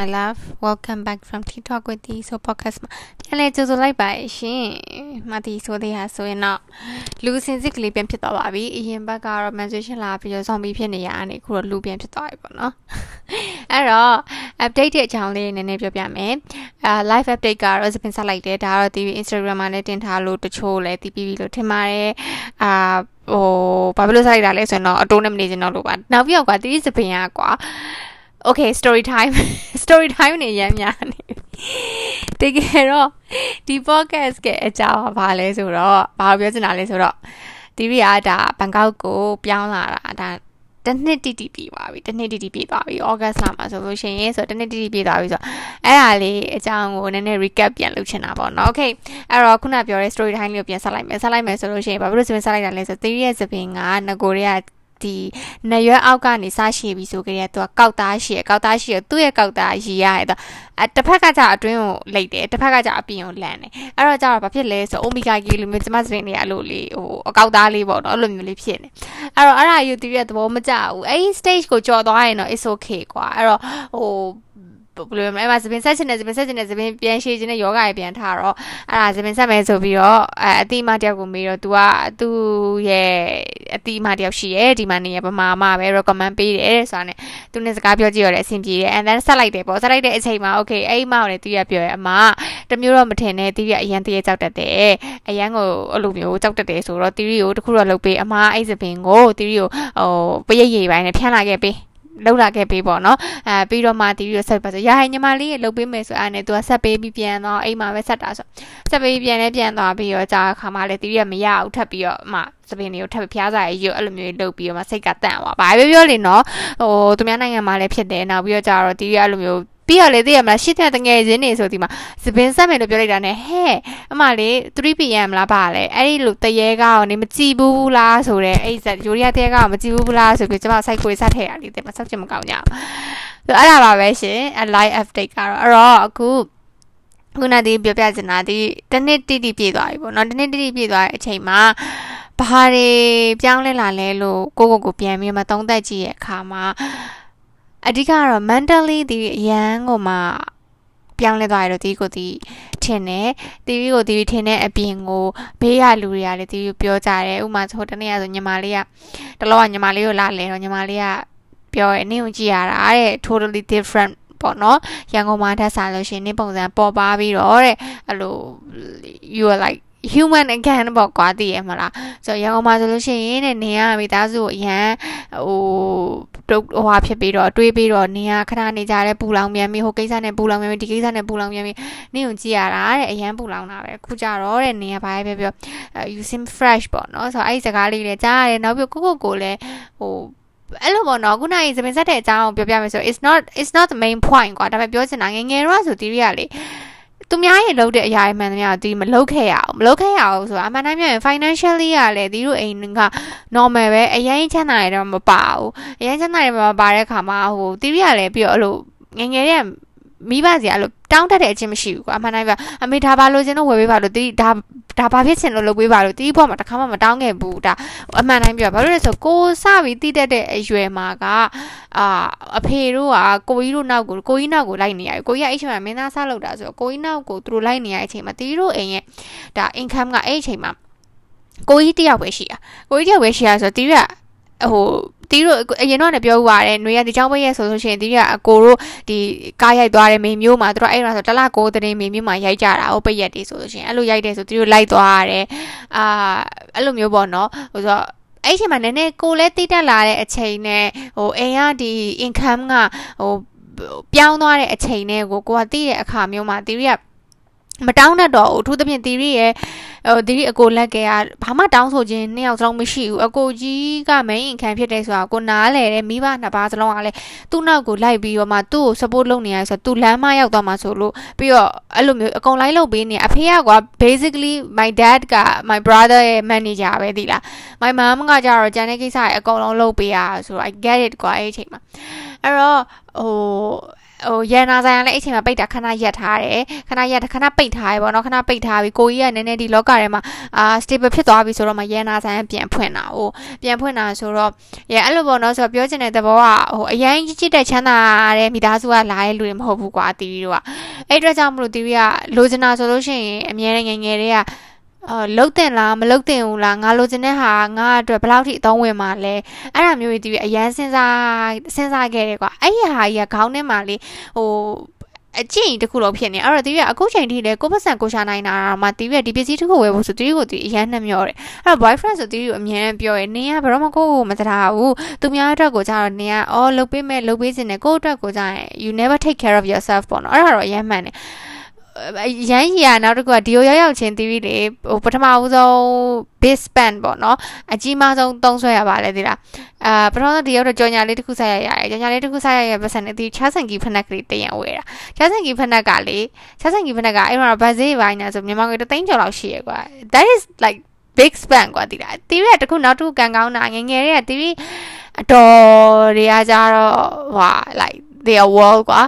My love welcome back from TikTok with the so podcast မှာပြန်လဲကြိုဆိုလိုက်ပါရှင်။မတီဆိုသေးဟာဆိုရင်တော့လူစင်စစ်ကလေးပြန်ဖြစ်သွားပါပြီ။အရင်ဘက်ကတော့ menstruation လာပြီးတော့ zombie ဖြစ်နေရအနေခုတော့လူပြန်ဖြစ်သွားပြီပေါ့နော်။အဲ့တော့ update တဲ့အကြောင်းလေးနည်းနည်းပြောပြမယ်။အာ live update ကတော့စပင်ဆက်လိုက်တယ်။ဒါကတော့ TV Instagram မှာလည်းတင်ထားလို့တချို့လည်းတီးပြီးပြီလို့ထင်ပါတယ်။အာဟိုဘာဖြစ်လို့ဆက်လိုက်တာလဲဆိုရင်တော့အတိုးနဲ့မနေချင်တော့လို့ပါ။နောက်ပြီးတော့ကွာတီးစပင်ကကွာ okay story time story time နေရမ်းများနေတကယ်တော့ဒီ podcast ကအကြောင်းဘာလဲဆိုတော့ဘာပြောချင်တာလဲဆိုတော့ဒီရီကဒါဘန်ကောက်ကိုပြောင်းလာတာဒါတနှစ်တိတိပြပါပြီတနှစ်တိတိပြသွားပြီဩဂတ်လမှာဆိုလို့ရှိရင်ဆိုတနှစ်တိတိပြသွားပြီဆိုတော့အဲ့ဒါလေးအကြောင်းကိုနည်းနည်း recap ပြန်လုပ်ချင်တာပေါ့နော် okay အဲ့တော့ခုနပြောတဲ့ story time လေးကိုပြန်ဆက်လိုက်မယ်ဆက်လိုက်မယ်ဆိုလို့ရှိရင်ဘာဖြစ်လို့စပင်ဆက်လိုက်တာလဲဆိုတော့ theory ရဲ့စပင်ကငကိုတွေက ဒီနရွက်အောက်ကနေစရှည်ပြီးဆိုကြတဲ့သူကကောက်သားရှည်ကောက်သားရှည်သူ့ရဲ့ကောက်သားရည်ရတယ်တော့အတစ်ဖက်ကကြအတွင်းကိုလိတ်တယ်တစ်ဖက်ကကြအပြင်ကိုလန့်တယ်အဲ့တော့ကြတော့ဘာဖြစ်လဲဆိုအိုမီဂါကီလိုမျိုးကျမစရင်နေအဲ့လိုလေးဟိုအကောက်သားလေးပေါ့နော်အဲ့လိုမျိုးလေးဖြစ်နေအဲ့တော့အဲ့ဒါယူတီရဲ့သဘောမကျဘူးအဲ့ဒီ stage ကိုကြော်သွားရင်တော့ is okay ကွာအဲ့တော့ဟို ဘယ်လိုလဲအဲ့မှာသပင်ဆက်ချင်တယ်သပင်ဆက်ချင်တယ်သပင်ပြန်ရှည်ခြင်းနဲ့ယောဂရပြန်ထားတော့အဲ့ဒါသပင်ဆက်မယ်ဆိုပြီးတော့အဲအတိမတယောက်ကိုမေးတော့ तू ကသူ့ရဲ့အတိမတယောက်ရှိရဲ့ဒီမှာနေရပမာမပဲ recommend ပေးတယ်ဆိုတာနဲ့သူနဲ့စကားပြောကြည့်ရတဲ့အဆင်ပြေတယ် and then ဆက်လိုက်တယ်ပေါ့ဆက်လိုက်တဲ့အချိန်မှာ okay အဲ့ဒီမောင်လည်းသူရပြောရဲအမတမျိုးတော့မထင်နဲ့သူရအရန်တရေကြောက်တတ်တယ်အရန်ကိုအဲ့လိုမျိုးကြောက်တတ်တယ်ဆိုတော့သူရီကိုတခုတော့လုပ်ပေးအမအဲ့စပင်ကိုသူရီကိုဟိုပရိတ်ရိပ်ပိုင်းနဲ့ဖြန်းလာခဲ့ပေး လောက်လာခဲ့ပေးပေါ့နော်အဲပြီးတော့မှတီးပြီးတော့ဆက်ပါဆိုရဟိုင်ညီမလေးရေလှုပ်ပေးမယ်ဆိုအဲ့နဲ့သူကဆက်ပေးပြီးပြန်တော့အိမ်မှာပဲဆက်တာဆိုဆက်ပေးပြန်လဲပြန်သွားပြီးတော့ကြာခါမှလည်းတီးရမရအောင်ထပ်ပြီးတော့မှစပင်းတွေကိုထပ်ပြီးဖျားစာရေးရွအဲ့လိုမျိုးလှုပ်ပြီးတော့မှစိတ်ကတန့်သွားဘာပဲပြောလေနော်ဟိုသူများနိုင်ငံမှာလည်းဖြစ်တယ်နောက်ပြီးတော့ကြာတော့တီးရအဲ့လိုမျိုး ပြီးတော့လေသိရမလားရှစ်တဲ့တငယ်ချင်းနေဆိုဒီမှာစပင်ဆက်မယ်လို့ပြောလိုက်တာ ਨੇ ဟဲ့အမလေး 3pm လားပါလဲအဲ့ဒီလိုတရေကောင်းနေမကြည့်ဘူးလားဆိုတော့အဲ့ဇက်ယိုရီးယားတရေကောင်းမကြည့်ဘူးလားဆိုပြီးကျွန်မ site ကိုစထည့်ရလေးတဲ့မဆောက်ချင်မကောင်းကြဘူးအဲ့ဒါပါပဲရှင် live update ကတော့အဲ့တော့အခုခုနတည်းပြောပြချင်တာဒီတနစ်တိတိပြည့်သွားပြီပေါ့နော်တနစ်တိတိပြည့်သွားတဲ့အချိန်မှာဘာတွေပြောင်းလဲလာလဲလို့ကိုကိုကိုပြန်ပြီးမှသုံးသက်ကြည့်ရဲ့အခါမှာ အဓိကတော့ mentally ဒီအရန်ကိုမှပြောင်းလဲသွားရတော့ဒီကိုဒီထင်တယ်တီဗီကိုတီဗီထင်တဲ့အပြင်ကိုဘေးရလူတွေကလည်းတီဗီပြောကြတယ်ဥမာဆိုတနေ့ကဆိုညီမလေးကတလောကညီမလေးကိုလာလဲတော့ညီမလေးကပြောရဲနင်းကိုကြည့်ရတာတဲ့ totally different ပေါ့နော်ရန်ကုန်မှာထပ်စားလို့ရှင်နေပုံစံပေါ်ပါပြီးတော့တဲ့အဲ့လို you are like human again ပေါ့ကွာတည်ရမလားဆိုတော့ရန်ကုန်မှာဆိုလို့ရှိရင်တဲ့နေရမိသားစုကိုအရန်ဟို တုတ်ဟိုဟာဖြစ်ပြီးတော့တွေးပြီးတော့နေရခဏနေကြတဲ့ပူလောင်မြန်ပြီဟိုကိစ္စနဲ့ပူလောင်မြန်ပြီဒီကိစ္စနဲ့ပူလောင်မြန်ပြီနင့်ကိုကြည့်ရတာတဲ့အရန်ပူလောင်တာပဲခုကြတော့တဲ့နေရဘာပဲပြောပြော you seem fresh ပေါ့နော်ဆိုတော့အဲ့ဒီစကားလေးလည်းကြားရတယ်နောက်ပြီးကိုကိုကိုလည်းဟိုအဲ့လိုပေါ့နော်ခုနကစပင်ဆက်တဲ့အကြောင်းကိုပြောပြမယ်ဆို it's not it's not the main point ကွာဒါပေမဲ့ပြောချင်တာငငယ်တော့ဆိုတီရီကလေ သူများရဲ့လုပ်တဲ့အရာတွေမှန်သမျှဒီမလုပ်ခဲ့ရအောင်မလုပ်ခဲ့ရအောင်ဆိုတာအမှန်တမ်းပြောရင် financially ကလည်းဒီလိုအိမ်က normal ပဲအရင်ချမ်းသာရတော့မပါဘူးအရင်ချမ်းသာရမပါတဲ့ခါမှာဟိုတီရီကလည်းပြီးတော့အဲ့လိုငငယ်တဲ့မိဘစီအဲ့လို တောင်းတတဲ့အချင်းမရှိဘူးကွာအမှန်တိုင်းပြအမေဒါဘာလို့ချင်းတော့ဝယ်ပေးပါလို့တီဒါဒါဘာဖြစ်ချင်လို့လုပ်ပေးပါလို့တီးဘောမှာတခါမှမတောင်းခဲ့ဘူးဒါအမှန်တိုင်းပြောဘာလို့လဲဆိုကိုစပြီးတီးတတ်တဲ့အရွယ်မှာကအာအဖေတို့ကကိုကြီးတို့နောက်ကိုကိုကြီးနောက်ကိုလိုက်နေရတယ်ကိုကြီးကအဲ့ချိန်မှာမင်းသားစားလောက်တာဆိုတော့ကိုကြီးနောက်ကိုသူတို့လိုက်နေရတဲ့အချိန်မှာတီးတို့အိမ်ရဲ့ဒါ income ကအဲ့အချိန်မှာကိုကြီးတယောက်ပဲရှိတာကိုကြီးတယောက်ပဲရှိရဆိုတော့တီးက ဟိုတီးတို့အရင်တော့လည်းပြောဥပါတယ်ຫນွေရဒီချောင်းပိတ်ရဲ့ဆိုလို့ရှိရင်တီးကအကိုတို့ဒီကားရိုက်သွားတယ်မေမျိုးမှာသူတို့အဲ့ဒါဆိုတလကိုတရင်မေမျိုးမှာရိုက်ကြတာဟိုပိတ်ရက်တွေဆိုလို့ရှိရင်အဲ့လိုရိုက်တယ်ဆိုတီးတို့လိုက်သွားရတယ်အာအဲ့လိုမျိုးပေါ့နော်ဟိုဆိုအဲ့ချိန်မှာနည်းနည်းကိုလည်းတိတက်လာတဲ့အချိန်နဲ့ဟိုအိမ်ကဒီ income ကဟိုပြောင်းသွားတဲ့အချိန်နဲ့ကိုကိုကတည်တဲ့အခါမျိုးမှာတီးရ မတောင်းတတ်တော့ဘူးအထူးသဖြင့်တီရီရဲ့ဟိုတီရီအကိုလက်ကဘာမှတောင်းဆိုခြင်းနှစ်ယောက်စလုံးမရှိဘူးအကိုကြီးက main income ဖြစ်တယ်ဆိုတာကိုနားလဲတယ်မိဘနှစ်ပါးစလုံးကလည်းသူ့နောက်ကိုလိုက်ပြီးတော့မှသူ့ကို support လုပ်နေရဆိုတော့သူလမ်းမရောက်သွားမှာဆိုလို့ပြီးတော့အဲ့လိုမျိုးအကုန်လိုက်လုပ်ပေးနေအဖေကကွာ basically my dad က my brother ရဲ့ manager ပဲဒီလား my mom ကကြတော့ကျန်တဲ့ကိစ္စတွေအကုန်လုံးလုပ်ပေးရဆိုတော့ I get it ကွာအဲ့အချိန်မှာအဲ့တော့ဟို ဟိုရန်နာဆိုင်ကလည်းအဲ့ချိန်မှာပိတ်တာခဏရက်ထားတယ်ခဏရက်ခဏပိတ်ထားရပေါ့နော်ခဏပိတ်ထားပြီးကိုကြီးကနည်းနည်းဒီလောကထဲမှာအာ stable ဖြစ်သွားပြီဆိုတော့မှရန်နာဆိုင်ကပြန်ဖွင့်တာဟိုပြန်ဖွင့်တာဆိုတော့ရဲအဲ့လိုပေါ့နော်ဆိုတော့ပြောချင်တဲ့သဘောကဟိုအရင်ကြီးချစ်တဲ့ချမ်းသာတဲ့မိသားစုကလာရဲ့လူတွေမဟုတ်ဘူးကွာတီဗီတို့ကအဲ့အတွက်ကြောင့်မလို့တီဗီကလိုချင်တာဆိုလို့ရှိရင်အမြဲတမ်းငယ်ငယ်တွေက အော်လုတ်တင်လားမလုတ်တင်ဘူးလားငါလိုချင်တဲ့ဟာငါအတွက်ဘယ်လောက်ထိအသုံးဝင်မှာလဲအဲ့ဒါမျိုးတွေတီးပြီးအရန်စဉ်းစားစဉ်းစားခဲ့တယ်ကွာအဲ့ဒီဟာကြီးကခေါင်းထဲမှာလေဟိုအကျင့်တခုလုံးဖြစ်နေအဲ့တော့တီးရအခုချိန်ထိလေကိုပတ်စံကိုရှာနိုင်တာမှတီးရဒီပစ္စည်းတစ်ခုဝယ်ဖို့ဆိုတီးကိုတီးအရန်နှမျောတယ်အဲ့တော့ boyfriend ဆိုတီးကိုအမြဲတမ်းပြောရနင်းကဘယ်တော့မှကိုကိုမတရားဘူးသူများအတွက်ကိုကြတော့နင်းကအော်လုတ်ပေးမဲ့လုတ်ပေးစင်တယ်ကိုအတွက်ကိုကြရင် you never take care of yourself ပေါ့နော်အဲ့ဒါတော့အရန်မှန်တယ် ရမ်းရနောက်တစ်ခုကဒီလိုရောက်ရောက်ချင်း theory တွေဟိုပထမဦးဆုံး base span ပေါ့နော်အကြီးမားဆုံးသုံးဆွဲရပါလေဒီလားအာပထမဆုံးဒီရောက်တော့ကြော်ညာလေးတစ်ခုဆက်ရရတယ်ကြော်ညာလေးတစ်ခုဆက်ရရပတ်စံနဲ့ဒီချာဆန်ကီဖနက်ကလေးတရံဝဲတာချာဆန်ကီဖနက်ကလေချာဆန်ကီဖနက်ကအဲ့မှာဗတ်ဈေးပိုင်းညာဆိုမြန်မာငွေ3သိန်းကျော်လောက်ရှိရကွာ that is like big span ကွာဒီလား theory ကတခုနောက်တစ်ခုကန်ကောင်းတာငငယ်တွေက theory အတော်တွေကကြတော့ဟာ like their world ကွာ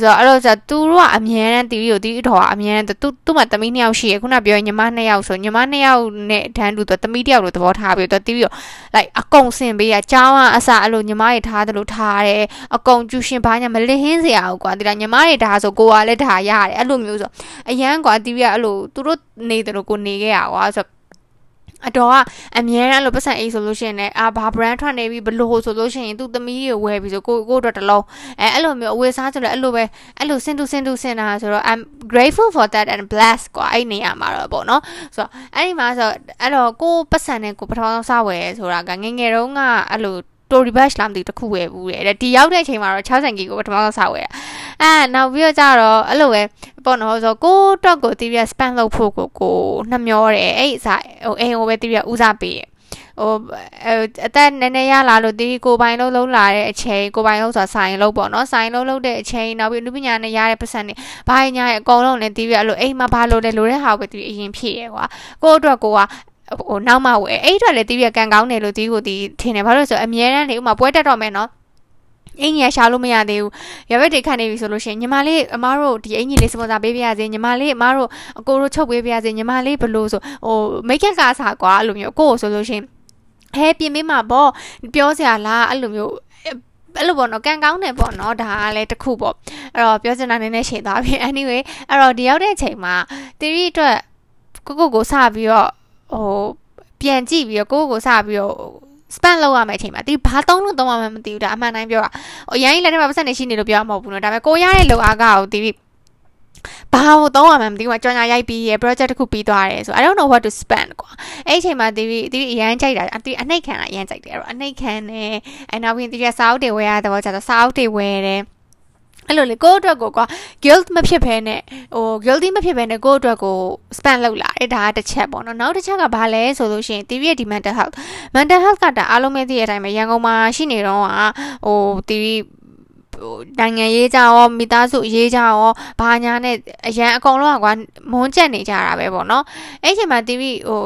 ဆိုတော့အဲ့လိုဆိုသူတို့ကအမြဲတမ်းတီဗီကိုတီဗီတော်ကအမြဲတမ်းသူသူ့မှာသမီးနှစ်ယောက်ရှိရခုနပြောရင်ညီမနှစ်ယောက်ဆိုညီမနှစ်ယောက်နဲ့တန်းတူသူသမီးတစ်ယောက်လိုသဘောထားပြီးတော့တီဗီကို like အကုန်စင်ပေးရကျောင်းကအစအဲ့လိုညီမတွေထားတယ်လို့ထားတယ်အကုန်ကျူရှင်ဘာညာမလစ်ဟင်းစရာဘူးကွာဒီလားညီမတွေထားဆိုကိုကလည်းထားရတယ်အဲ့လိုမျိုးဆိုအရန်ကွာတီဗီကအဲ့လိုသူတို့နေတယ်လို့ကိုနေခဲ့ရကွာဆို အတော်ကအမြဲတမ်းလို့ပတ်စံအိတ်ဆိုလို့ရှိရင်လည်းအာဘာ brand ထွက်နေပြီဘလို့ဆိုလို့ရှိရင်သူ့သမီးတွေဝယ်ပြီဆိုကိုကိုအတွက်တလုံးအဲအဲ့လိုမျိုးအဝယ်စားဆိုလည်းအဲ့လိုပဲအဲ့လိုစင်တူစင်တူစင်တာဆိုတော့ I'm grateful for that and blessed ကွာအဲ့နေရာမှာတော့ပေါ့နော်ဆိုတော့အဲ့ဒီမှာဆိုအဲ့တော့ကိုပတ်စံနဲ့ကိုပထမဆုံးစဝယ်ဆိုတာကငငယ်တုန်းကအဲ့လို story batch လားမသိတခုဝယ်ဘူးတဲ့ဒီရောက်တဲ့အချိန်မှာတော့60ကီကိုပထမဆုံးစဝယ်အဲနောက်ပြီးတော့ကြတော့အဲ့လိုပဲပေါ့နော်ဆိုကိုတော့ကိုတီးပြ spam လုပ်ဖို့ကိုကိုနှမျောတယ်အဲ့အစားဟိုအိမ်ကိုပဲတီးပြဦးစားပေးဟိုအသက်နည်းနည်းရလာလို့ဒီကိုပိုင်လုံးလုံးလာတဲ့အချိန်ကိုပိုင်လုံးဆိုတာဆိုင်လုံးပေါ့နော်ဆိုင်လုံးလုံးတဲ့အချိန်နောက်ပြီးလူပညာနဲ့ရတဲ့ပတ်စံတွေဘာညာရဲ့အကုန်လုံးလည်းတီးပြအဲ့လိုအိမ်မှာဘာလို့လဲလိုတဲ့ဟာကိုပဲတီးအရင်ဖြည့်ရကွာကိုအတွက်ကိုက ဟိုနောက်မှဝယ်အဲ့အတွက်လည်းတီးပြကန်ကောင်းတယ်လို့တီးကိုတီးထင်တယ်ဘာလို့လဲဆိုအမြဲတမ်းလေဥမာပွဲတက်တော့မယ်နော်အင်ကြီးရှာလို့မရသေးဘူးရဘက်တွေခန့်နေပြီဆိုလို့ရှိရင်ညီမလေးအမားတို့ဒီအင်ကြီးလေးစပွန်ဆာပေးပြရစေညီမလေးအမားတို့အကိုတို့ချုပ်ပေးပြရစေညီမလေးဘလို့ဆိုဟိုမိတ်ကက်ကစားကွာအဲ့လိုမျိုးကိုကိုဆိုလို့ရှိရင်ဟဲပြင်ပေးမှာပေါ့ပြောစရာလားအဲ့လိုမျိုးအဲ့လိုပေါ့နော်ကန်ကောင်းတယ်ပေါ့နော်ဒါကလည်းတစ်ခုပေါ့အဲ့တော့ပြောချင်တာနည်းနည်းရှည်သွားပြီ anyway အဲ့တော့ဒီရောက်တဲ့အချိန်မှာတီရီအတွက်ကိုကိုကိုစပြီးတော့ ဟိုပြန်ကြည့်ပြီးတော့ကိုကိုကိုစပြီးတော့ spam လုပ်ရမယ့်အချိန်မှာဒီဘာသုံးလို့သုံးရမှမသိဘူးဒါအမှန်တိုင်းပြောတာအရင်လက်ထဲမှာပတ်စံနေရှိနေလို့ပြောရမှာမဟုတ်ဘူးနော်ဒါပေမဲ့ကိုရတဲ့လုံအားကကိုဒီဘာလို့သုံးရမှမသိဘူးကြောင်ညာရိုက်ပြီးရ project တစ်ခုပြီးသွားတယ်ဆို I don't know what to spend ကွာအဲ့အချိန်မှာဒီဒီအရန်ကြိုက်တာဒီအနှိတ်ခံတာအရန်ကြိုက်တယ်အဲ့တော့အနှိတ်ခံတယ်အဲနောက်ပြီးဒီကစာအုပ်တွေဝယ်ရတော့ကျတော့စာအုပ်တွေဝယ်တယ် အဲ့လိုလေကိုယ့်အတွက်ကိုကွာ guilt မဖြစ်ဘဲနဲ့ဟို guilty မဖြစ်ဘဲနဲ့ကိုယ့်အတွက်ကို spend လုပ်လာတယ်ဒါကတစ်ချက်ပေါ့နော်နောက်တစ်ချက်ကဘာလဲဆိုလို့ရှိရင် TV ရဲ့ဒီ mental health mental health ကဒါအားလုံးပဲသိတဲ့အတိုင်းပဲရန်ကုန်မှာရှိနေတော့ဟာဟို TV နိုင်ငံရေးကြရောမိသားစုရေးကြရောဘာညာနဲ့အရန်အကုန်လုံးကကွာမွန်းကျက်နေကြတာပဲပေါ့နော်အဲ့ချိန်မှာ TV ဟို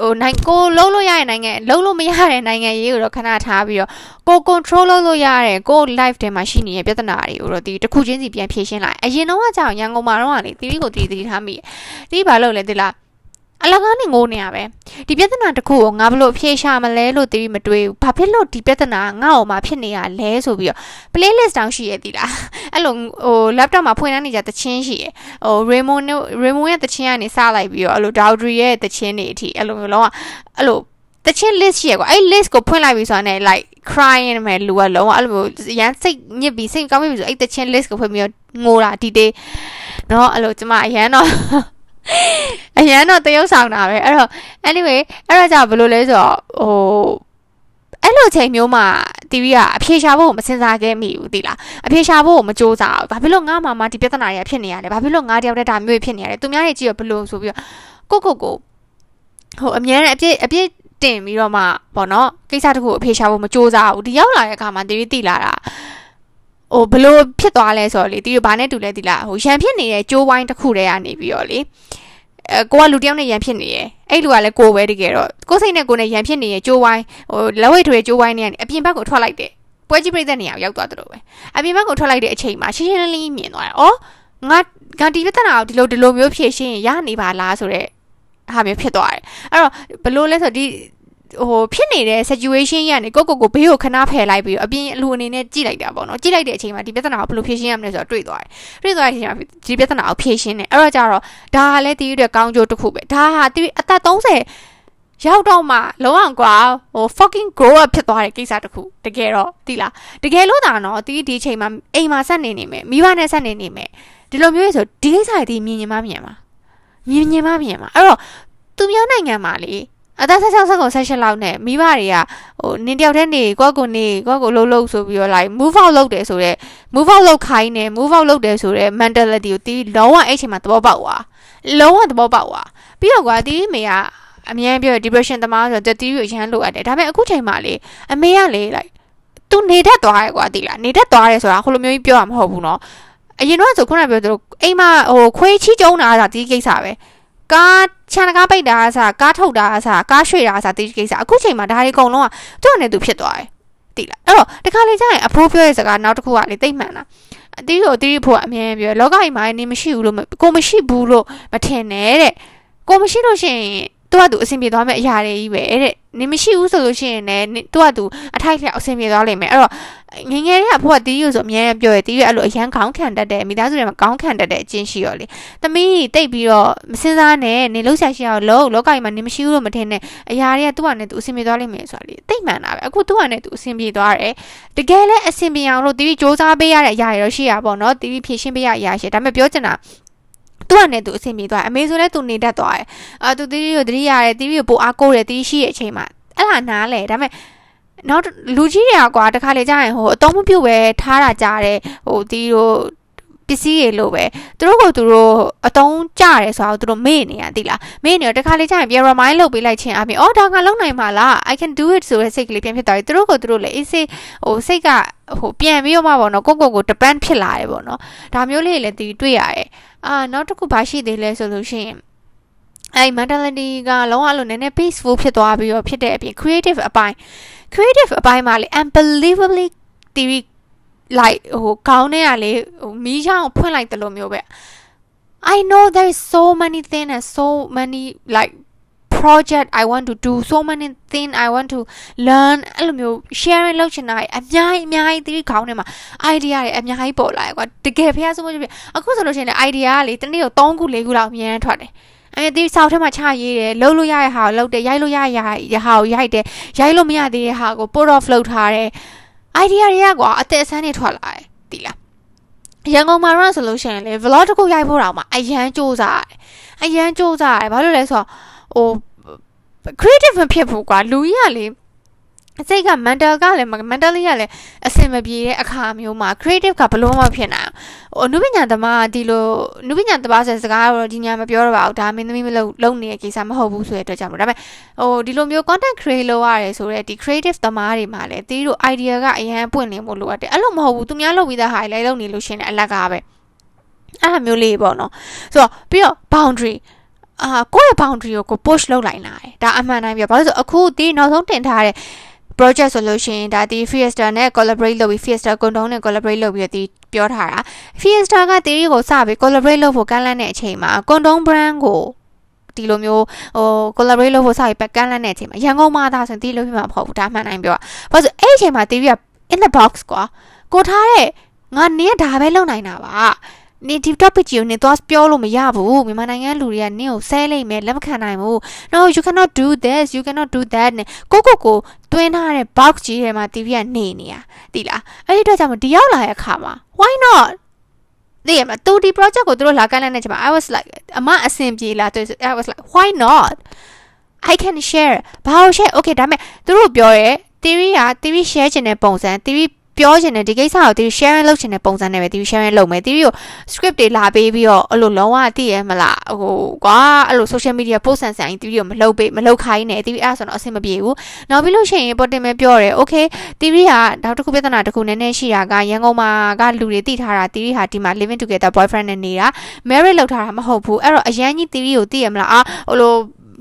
ဟိုနိုင်ကိုလုံးလို့ရတဲ့နိုင်ငံလုံးလို့မရတဲ့နိုင်ငံရေးကိုတော့ခဏထားပြီးတော့ကို control လုပ်လို့ရတဲ့ကို life ထဲမှာရှိနေတဲ့ပြဿနာတွေကိုတော့ဒီတစ်ခုချင်းစီပြန်ဖြေရှင်းလိုက်အရင်တော့ကကြောင်ရန်ကုန်မှာတော့ကလေတီတီကိုတီတီထားမိတီဘာလို့လဲသိလား အလကားနဲ့ငိုနေရပဲဒီပြဿနာတစ်ခုကိုငါဘလို့ဖြေရှာမလဲလို့တီးမတွေးဘူးဘာဖြစ်လို့ဒီပြဿနာငါ့အောင်မှာဖြစ်နေရလဲဆိုပြီးတော့ playlist တောင်ရှိရသေးလားအဲ့လိုဟို laptop မှာဖွင့်နေကြတချင်းရှိရဟို Raymond Raymond ရဲ့တချင်းကနေစလိုက်ပြီးတော့အဲ့လို Dowdry ရဲ့တချင်းတွေအထိအဲ့လိုမျိုးလုံးဝအဲ့လိုတချင်း list ရှိရကွာအဲ့ list ကိုဖွင့်လိုက်ပြီးဆိုတော့ ਨੇ like crying မယ်လူကလုံးဝအဲ့လိုရန်စိတ်ညစ်ပြီးစိတ်ကောင်းပြီဆိုအဲ့တချင်း list ကိုဖွင့်ပြီးတော့ငိုတာဒီတေးเนาะအဲ့လိုကျမအရန်တော့ အရန်တော့တရုပ်ဆောင်တာပဲအဲ့တော့ anyway အဲ့ဒါကြောင့်ဘယ်လိုလဲဆိုတော့ဟိုအဲ့လိုချိန်မျိုးမှာ TV ကအဖြေရှာဖို့မစင်စားခဲ့မိဘူးတိလားအဖြေရှာဖို့မကြိုးစားဘူးဘာဖြစ်လို့ငါမှမဒီပြဿနာတွေဖြစ်နေရလဲဘာဖြစ်လို့ငါတယောက်တည်းဒါမျိုးဖြစ်နေရလဲသူများတွေကြည့်ရဘလို့ဆိုပြီးတော့ကိုကိုကိုဟိုအများနဲ့အပြည့်အပြည့်တင်ပြီးတော့မှပေါ့နော်ကိစ္စတခုအဖြေရှာဖို့မကြိုးစားဘူးဒီရောက်လာတဲ့အခါမှာ TV တိလာတာ ဟိုဘလို့ဖြစ်သွားလဲဆိုတော့လေတီတို့ဘာနဲ့တူလဲတီလားဟိုရန်ဖြစ်နေတဲ့ကြိုးဝိုင်းတစ်ခုတည်းကနေပြီးတော့လေအဲကိုကလူတယောက်နဲ့ရန်ဖြစ်နေရဲ့အဲ့လူကလည်းကိုပဲတကယ်တော့ကိုစိတ်နဲ့ကိုနဲ့ရန်ဖြစ်နေရဲ့ကြိုးဝိုင်းဟိုလက်ဝဲထွေကြိုးဝိုင်းနေအပြင်ဘက်ကိုထွက်လိုက်တယ်ပွဲပွဲကြီးပြိသက်နေရာရောက်သွားတယ်လို့ပဲအပြင်ဘက်ကိုထွက်လိုက်တဲ့အချိန်မှာရှင်းရှင်းလင်းလင်းမြင်သွားတယ်။အော်ငါငါဒီပြဿနာကိုဒီလိုဒီလိုမျိုးဖြေရှင်းရနေပါလားဆိုတော့ဟာမျိုးဖြစ်သွားတယ်အဲ့တော့ဘလို့လဲဆိုဒီ ဟိုဖြစ်နေတဲ့ situation ရနေကိုကိုကိုဘေးကိုခဏဖယ်လိုက်ပြီးအပြင်အလူအနေနဲ့ကြည့်လိုက်တာပေါ့နော်ကြည့်လိုက်တဲ့အချိန်မှာဒီပြဿနာကိုဘယ်လိုဖြေရှင်းရမလဲဆိုတော့တွေ့သွားတယ်တွေ့သွားတဲ့အချိန်မှာဒီပြဿနာကိုဖြေရှင်းတယ်အဲ့တော့ကြတော့ဒါကလည်းတီးအတွက်ကောင်းကျိုးတစ်ခုပဲဒါဟာတီးအသက်30ရောက်တော့မှလုံးအောင်ကွာဟို fucking grow up ဖြစ်သွားတဲ့ကိစ္စတခုတကယ်တော့တိလားတကယ်လို့ဒါနော်တီးဒီအချိန်မှာအိမ်မှာဆက်နေနေမယ်မိဘနဲ့ဆက်နေနေမယ်ဒီလိုမျိုးဆိုဒီကိစ္စတွေမြင်မြင်မမြင်ပါမြင်မြင်မမြင်ပါအဲ့တော့သူများနိုင်ငံမှာလေ အသက်16ဆက်ကုန်16လောက်နဲ့မိဘတွေကဟိုနင်တယောက်တည်းနေကိုယ့်ကိုနေကိုယ့်ကိုလှုပ်လှုပ်ဆိုပြီးတော့ like move out လုပ်တယ်ဆိုတော့ move out လုပ်ခိုင်းတယ် move out လုပ်တယ်ဆိုတော့ mentality ကိုတီးလုံးဝအဲ့ချိန်မှာသဘောပေါက်သွားလုံးဝသဘောပေါက်သွားပြီးတော့ကွာတီးမေကအမြဲပြော depression တမားဆိုတော့တီးကိုရမ်းလို့ရတယ်ဒါပေမဲ့အခုချိန်မှာလေအမေကလေ like သူနေတတ်သွားတယ်ကွာတီးလားနေတတ်သွားတယ်ဆိုတာဟိုလိုမျိုးကြီးပြောရမှာမဟုတ်ဘူးเนาะအရင်တော့ဆိုခုနပြောသလိုအိမ်မှာဟိုခွေးချီးကျုံတာဆိုတာဒီကိစ္စပဲ ကားခြံကားပိတ်တာအစားကားထုတ်တာအစားကားရွှေ့တာအစားဒီကိစ္စအခုချိန်မှာဒါတွေအကုန်လုံးကသူ့အနေသူဖြစ်သွားတယ်တိလားအဲ့တော့တခါလေကျရင်အဖိုးပြောတဲ့စကားနောက်တစ်ခုကလေတိတ်မှန်တာအတီးကိုအတီးဖို့အမြဲပြောလောကကြီးမှာနေမရှိဘူးလို့ကိုမရှိဘူးလို့မထင်နဲ့တဲ့ကိုမရှိလို့ရှိရင် သူကသူအဆင်ပြေသွားမယ့်အရာတွေကြီးပဲတဲ့နေမရှိဘူးဆိုလို့ရှိရင်လည်းသူကသူအထိုက်လျောက်အဆင်ပြေသွားလိမ့်မယ်အဲ့တော့ငငယ်လေးကဖို့ကတီးယူဆိုအများကြီးပြောရတီးယူအဲ့လိုအရန်ခေါင်းခံတတ်တယ်မိသားစုတွေမှာခေါင်းခံတတ်တဲ့အချင်းရှိရောလေသမီးတိတ်ပြီးတော့မစင်စားနဲ့နေလှုပ်ရှားရှိအောင်လုံးလောကကြီးမှာနေမရှိဘူးလို့မထင်နဲ့အရာတွေကသူ့ဟာနဲ့သူအဆင်ပြေသွားလိမ့်မယ်ဆိုတာလေတိတ်မှန်တာပဲအခုသူ့ဟာနဲ့သူအဆင်ပြေသွားတယ်တကယ်လဲအဆင်ပြေအောင်လို့တီးစ조사ပေးရတဲ့အရာတွေတော့ရှိရပါတော့နော်တီးဖြည့်ရှင်းပေးရအရာရှိဒါပေမဲ့ပြောချင်တာ သူ့အနေနဲ့သူအဆင်ပြေသွားတယ်အမေဆိုလည်းသူနေတတ်သွားတယ်အာသူတီးကိုတတိရတယ်တီးကိုပိုအားကိုးတယ်တီးရှိတဲ့အချိန်မှာအဲ့ဒါနားလေဒါပေမဲ့နောက်လူကြီးတွေကကွာတခါလေကြာရင်ဟိုအတော်မပြုတ်ပဲထားတာကြားတယ်ဟိုတီးတို့ပစ္စည်းတွေလို့ပဲသူတို့ကသူတို့အတုံးကြတယ်ဆိုတော့သူတို့မေ့နေရတိလားမေ့နေတော့တခါလေကြာရင်ပြန် remind လုပ်ပေးလိုက်ခြင်းအပြင်အော်ဒါကလုံးနိုင်မှာလား I can do it ဆိုတဲ့စိတ်ကလေးပြန်ဖြစ်သွားပြီသူတို့ကသူတို့လည်းအေးစေးဟိုစိတ်ကဟိုပြန်ပြီးတော့မှပေါ့နော်ကိုကိုကို depend ဖြစ်လာတယ်ပေါ့နော်ဒါမျိုးလေးလည်းသူတွေ့ရတယ် အာနောက်တစ်ခုဘာရှိသေးလဲဆိုလို့ရှိရင်အဲ့ mentality ကလုံးဝလို့နည်းနည်း peaceful ဖြစ်သွားပြီးတော့ဖြစ်တဲ့အပြင် creative အပိုင်း creative အပိုင်းမှာလေ unbelievably TV like ဟိုခေါင်းထဲကလေဟိုမီးချောင်းဖွင့်လိုက်တယ်လို့မျိုးပဲ I know there is so many things and so many like project I want to do so many thing I want to learn အဲ့လိုမျိုး sharing လုပ်ချင်တာအများကြီးအများကြီးဒီခေါင်းထဲမှာ idea တွေအများကြီးပေါ်လာတယ်ကွာတကယ်ဖះဆုံးမဖြစ်အခုဆိုလို့ရှိရင် idea ကလေတနေ့တော့3ခု4ခုလောက်အများထွက်တယ်အဲဒီဆောက်ထဲမှာချရေးတယ်လှုပ်လို့ရတဲ့ဟာကိုလှုပ်တယ်ရိုက်လို့ရရရဟာကိုရိုက်တယ်ရိုက်လို့မရသေးတဲ့ဟာကို put off လုပ်ထားတယ် idea တွေကကွာအသက်အဆန်းတွေထွက်လာတယ်ဒီလားရန်ကုန်မှာတော့ဆိုလို့ရှိရင်လေ vlog တစ်ခုရိုက်ဖို့တော့မှအရန်စူးစမ်းရတယ်အရန်စူးစမ်းရတယ်ဘာလို့လဲဆိုတော့ဟို creative မဖြစ်ဘူးကွာလူကြီးကလေအစိတ်က mental ကလည်း mentally ကလည်းအဆင်မပြေတဲ့အခါမျိုးမှာ creative ကဘလို့မှဖြစ်နိုင်အောင်ဟိုနုပညာသမားဒီလိုနုပညာသမားဆိုစကားတော့ဒီညာမပြောတော့ပါဘူးဒါမင်းသမီးမလုပ်လုပ်နေတဲ့ကိစ္စမဟုတ်ဘူးဆိုတဲ့အတွက်ကြောင့်မို့ဒါပေမဲ့ဟိုဒီလိုမျိုး content create လုပ်ရတယ်ဆိုတော့ဒီ creative သမားတွေမှာလည်းတီးတို့ idea ကအရင်ပွင့်လင်းဖို့လိုအပ်တယ်အဲ့လိုမဟုတ်ဘူးသူများလုပ်ပြီးသားဟာလည်းလုပ်နေလို့ရှင်အလက်ကပဲအဲ့လိုမျိုးလေးပေါ့နော်ဆိုတော့ပြီးတော့ boundary အာကိုယ့်ရဲ့ boundary ကိုကို push လုပ်လိုက်လာတယ်ဒါအမှန်တိုင်းပြောဘာလို့ဆိုအခုဒီနောက်ဆုံးတင်ထားတဲ့ project ဆိုလို့ရှိရင်ဒါဒီ Fiesta နဲ့ collaborate လုပ်ပြီး Fiesta ကွန်တုံးနဲ့ collaborate လုပ်ပြီးဒီပြောထားတာ Fiesta ကတီရီကိုစပြီး collaborate လုပ်ဖို့ကမ်းလှမ်းတဲ့အချိန်မှာကွန်တုံး brand ကိုဒီလိုမျိုးဟို collaborate လုပ်ဖို့စပြီးကမ်းလှမ်းတဲ့အချိန်မှာရန်ကုန်မှာဒါဆိုတီလို့ပြမှာမဟုတ်ဘူးဒါမှန်တိုင်းပြောဘာလို့အဲ့ဒီအချိန်မှာတီရီက in the box ကွာကိုထားတဲ့ငါနင်းကဒါပဲလုပ်နိုင်တာပါ နေဒီ topic ကြီးကိုနေသွားပြောလို့မရဘူးမြန်မာနိုင်ငံလူတွေကနင်းကိုဆဲလိုက်မယ်လက်မခံနိုင်ဘူး no you cannot do this you cannot do that နဲ့ကိုကိုကိုတွင်းထားတဲ့ box ကြီးထဲမှာ TV ကနေနေရတိလားအဲ့ဒီအတွက်ကြောင့်ဒီရောက်လာတဲ့အခါမှာ why not သိရမလားသူဒီ project ကိုသူတို့လာကမ်းလှမ်းတဲ့ချိန်မှာ I was like အမအဆင်ပြေလားသူ I was like why not I can share ဘာလို့ share okay ဒါပေမဲ့သူတို့ပြောရဲ theory က theory share ချင်တဲ့ပုံစံ theory ပြောချင်တယ်ဒီကိစ္စကိုတီး sharing လုပ်ချင်တဲ့ပုံစံနဲ့ပဲတီး sharing လုပ်မယ်တီးကို script တွေလာပေးပြီးတော့အဲ့လိုလုံးဝသိရမလားဟိုကွာအဲ့လို social media post ဆန်ဆန်တီးကိုမလုပ်ပေးမလုပ်ခိုင်းနဲ့တီးအဲ့ဆိုတော့အဆင်မပြေဘူးနောက်ပြီးလို့ရှိရင် important ပဲပြောတယ် okay တီးကနောက်တစ်ခုပြဿနာတစ်ခုနည်းနည်းရှိတာကရန်ကုန်မှာကလူတွေသိထားတာတီးဟာဒီမှာ living together boyfriend နဲ့နေတာ marriage လုပ်ထားတာမဟုတ်ဘူးအဲ့တော့အရန်ကြီးတီးကိုသိရမလားအာဟိုလို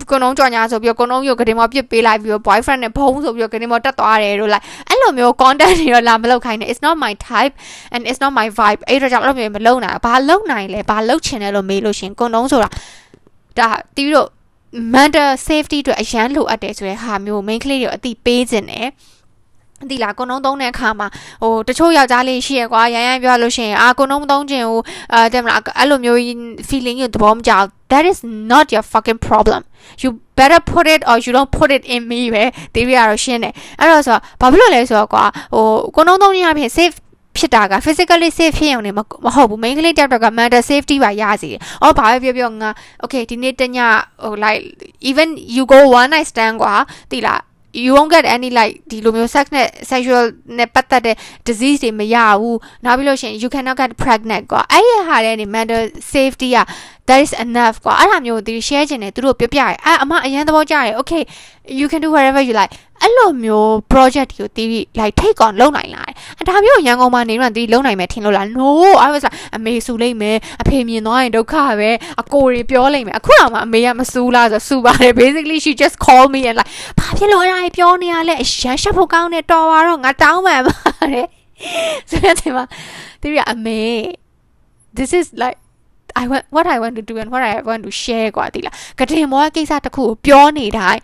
ကွန်လုံးကြော်ညာဆိုပြီးတော့ကွန်လုံးရုပ်ကတင်မောပြစ်ပေးလိုက်ပြီးတော့ boyfriend နဲ့ဖုံးဆိုပြီးတော့ကတင်မောတက်သွားတယ်လို့ like အဲ့လိုမျိုး content တွေတော့လာမလုပ်ခိုင်းနဲ့ it's not my type and it's not my vibe အဲ့တော့ကြောင့်အဲ့လိုမျိုးမလုပ်နိုင်ဘာလုပ်နိုင်လဲဘာလုပ်ချင်တယ်လို့မေးလို့ရှင်ကွန်လုံးဆိုတာဒါတီးတို့ mental safety အတွက်အရန်လိုအပ်တယ်ဆိုတဲ့ဟာမျိုး main ကလေးတွေအတိပေးခြင်းတယ် ဒီလာကုံလုံးသုံးတဲ့အခါမှာဟိုတချို့ယောက်ျားလေးရှိရကွာရန်ရန်ပြောလို့ရှိရင်အာကုံလုံးမသုံးခြင်းဟိုအဲတဲ့မလားအဲ့လိုမျိုး feeling ကိုသဘောမကျ that is not your fucking problem you better put it or you don't put it in me ပဲဒီပြရတော့ရှင်းတယ်အဲ့တော့ဆိုဘာဖြစ်လို့လဲဆိုတော့ကွာဟိုကုံလုံးသုံးခြင်းအပြင် safe ဖြစ်တာက physically safe ဖြစ်ရုံနဲ့မဟုတ်ဘူး main ကလေးတက်တော့က mental safety ပါရစီတယ်။အော်ဘာပဲပြောပြောငါ okay ဒီနေ့တညဟို like even you go one night stand ကွာတိလား you won't get any like ဒီလိုမျိုး sex နဲ့ sexual နဲ့ပတ်သက်တဲ့ disease တွေမရဘူးနောက်ပြီးလို့ရှိရင် you cannot get pregnant ကွာအဲ့ရဟာတဲ့နေ mental safety က that is enough ကွာအဲ့ဒါမျိုးသူ share ချင်တယ်သူတို့ပြောပြရဲအဲ့အမအရင်သဘောကျရဲ okay you can do whatever you like အဲ့လိုမျိုး project တွေကိုတီးပြီး like take on လုပ်နိုင်လာတယ်အဒါမျိုးရန်ကုန်မှာနေတော့တီးလုပ်နိုင်မယ်ထင်လို့လား no i was like အမေဆူလိုက်မယ်အဖေမြင်သွားရင်ဒုက္ခပဲအကိုတွေပြောလိုက်မယ်အခုတော့မှအမေကမဆူလားဆိုဆူပါတယ် basically she just called me and like ဘာဖြစ်လို့အဲ့ဒါပြောနေရလဲရန်ရှက်ဖို့ကောင်းနေတော်ပါတော့ငါတောင်းမှန်ပါတယ်ဆိုတဲ့ချိန်မှာတီးရအမေ this is like I want what I want to do and what I want to share กว่าဒီလားကတင်မောကိစ္စတစ်ခုကိုပြောနေတိုင်း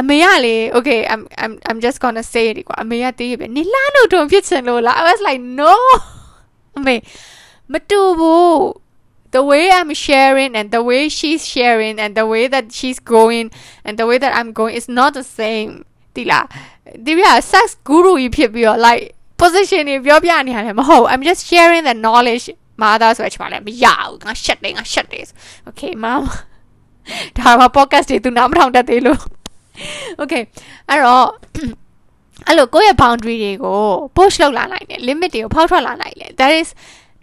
အမေကလေ okay I'm I'm I'm just going to say it ကွာအမေကတည်ရပဲနေလာလို့တုံဖြစ်ချင်လို့လား I was like no အမေမတူဘူး the way I'm sharing and the way she's sharing and the way that she's going and the way that I'm going is not the same ဒီလားဒီပြ sex guru ကြီးဖြစ်ပြီးတော့ like position တွေပြောပြနေရတယ်မဟုတ် I'm just sharing the knowledge မာသားဆိုချင်ပါလေမရဘူးငါရှက်တယ်ငါရှက်တယ် okay mom ဒါမှ podcast တွေသူနားမထောင်တတ်သေးလို့ okay အဲ့တော့အဲ့လိုကိုယ့်ရဲ့ boundary တွေကို push လုပ်လာနိုင်တယ် limit တွေကိုဖောက်ထွက်လာနိုင်တယ် that is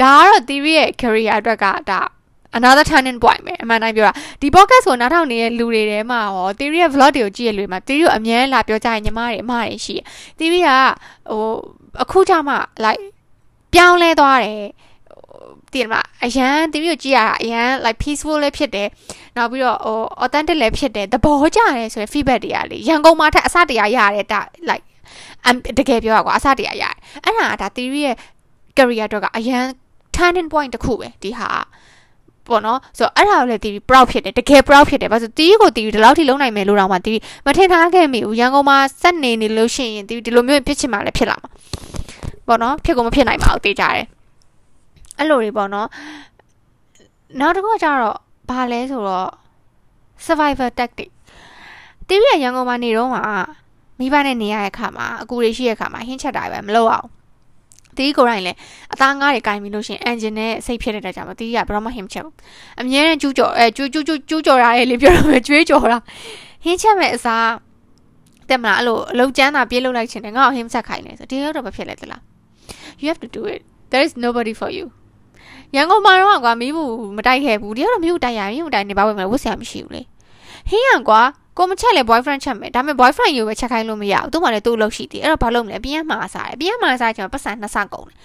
ဒါကတော့ theory ရဲ့ career အတွက်ကဒါ another turning point ပဲအမှန်တိုင်းပြောတာဒီ podcast ကိုနားထောင်နေတဲ့လူတွေထဲမှာရော theory ရဲ့ vlog တွေကိုကြည့်ရလူတွေမှာ theory ကိုအမြဲလာပြောကြရင်ညီမတွေအမတွေရှိတယ် theory ကဟိုအခုကြမှာ like ပြောင်းလဲသွားတယ် တည်မလားအရန်တမျိုးကြည့်ရတာအရန် like peaceful လည်းဖြစ်တယ်နောက်ပြီးတော့ဟို authentic လည်းဖြစ်တယ်သဘောကျတယ်ဆိုရင် feedback တွေကလေရန်ကုန်မှာထက်အစတရားရတယ်ဒါ like တကယ်ပြောရကွာအစတရားရတယ်အဲ့ဒါဒါ theory ရဲ့ career တော့ကအရန် turning point တစ်ခုပဲဒီဟာပေါ့နော်ဆိုတော့အဲ့ဒါကိုလည်းတီး proud ဖြစ်တယ်တကယ် proud ဖြစ်တယ်ဘာလို့တီးကိုတီးဒီလောက်ထိလုံးနိုင်မယ်လို့တော့မှတီးမထင်ထားခဲ့မိဘူးရန်ကုန်မှာစက်နေနေလို့ရှိရင်တီးဒီလိုမျိုးဖြစ်ချင်မှလည်းဖြစ်လာမှာပေါ့နော်ဖြစ်ကုန်မဖြစ်နိုင်ပါဘူးတေးကြတယ် အဲ့လိုတွေပေါ့နော်နောက်တစ်ခုကကျတော့ဘာလဲဆိုတော့ survivor tactic တီးရရန်ကုန်မှာနေတော့မှာမိဘနဲ့နေရတဲ့အခါမှာအကူတွေရှိတဲ့အခါမှာဟင်းချက်တာပဲမလုပ်အောင်တီးကိုယ်တိုင်လည်းအသားငါးတွေကင်ပြီးလို့ရှိရင် engine နဲ့စိတ်ဖြစ်နေတဲ့ကြမှာတီးကဘယ်တော့မှဟင်းမချက်ဘူးအမြဲတမ်းကျူးကြော်အဲကျူးကျူးကျူးကျူးကြော်ရတယ်လေပြောရမယ်ကျွေးကြော်တာဟင်းချက်မဲ့အစားတက်မလားအဲ့လိုအလုံးကျန်းတာပြေးလုပ်လိုက်ချင်တယ်ငါ့ကိုဟင်းမချက်ခိုင်းနေဆိုဒီတော့တော့မဖြစ်လဲတလား you have to do it there is nobody for you ရန်ကုန်မှာတော့ကွာမီးဘူးမတိုက်ခဲ့ဘူးဒီကတော့မီးဘူးတိုက်ရမီးဘူးတိုက်နေပါဝင်မလဲဝတ်ဆရာမရှိဘူးလေဟင်းရန်ကွာကိုမချက်လေ boyfriend ချက်မယ်ဒါပေမဲ့ boyfriend ယူပဲချက်ခိုင်းလို့မရဘူးသူ့မှာလည်းသူ့လို့ရှိသေးအဲ့တော့ဘာလုပ်မလဲပြန်မှာစားတယ်ပြန်မှာစားချင်ပတ်စံနှစ်ဆကုန်တယ်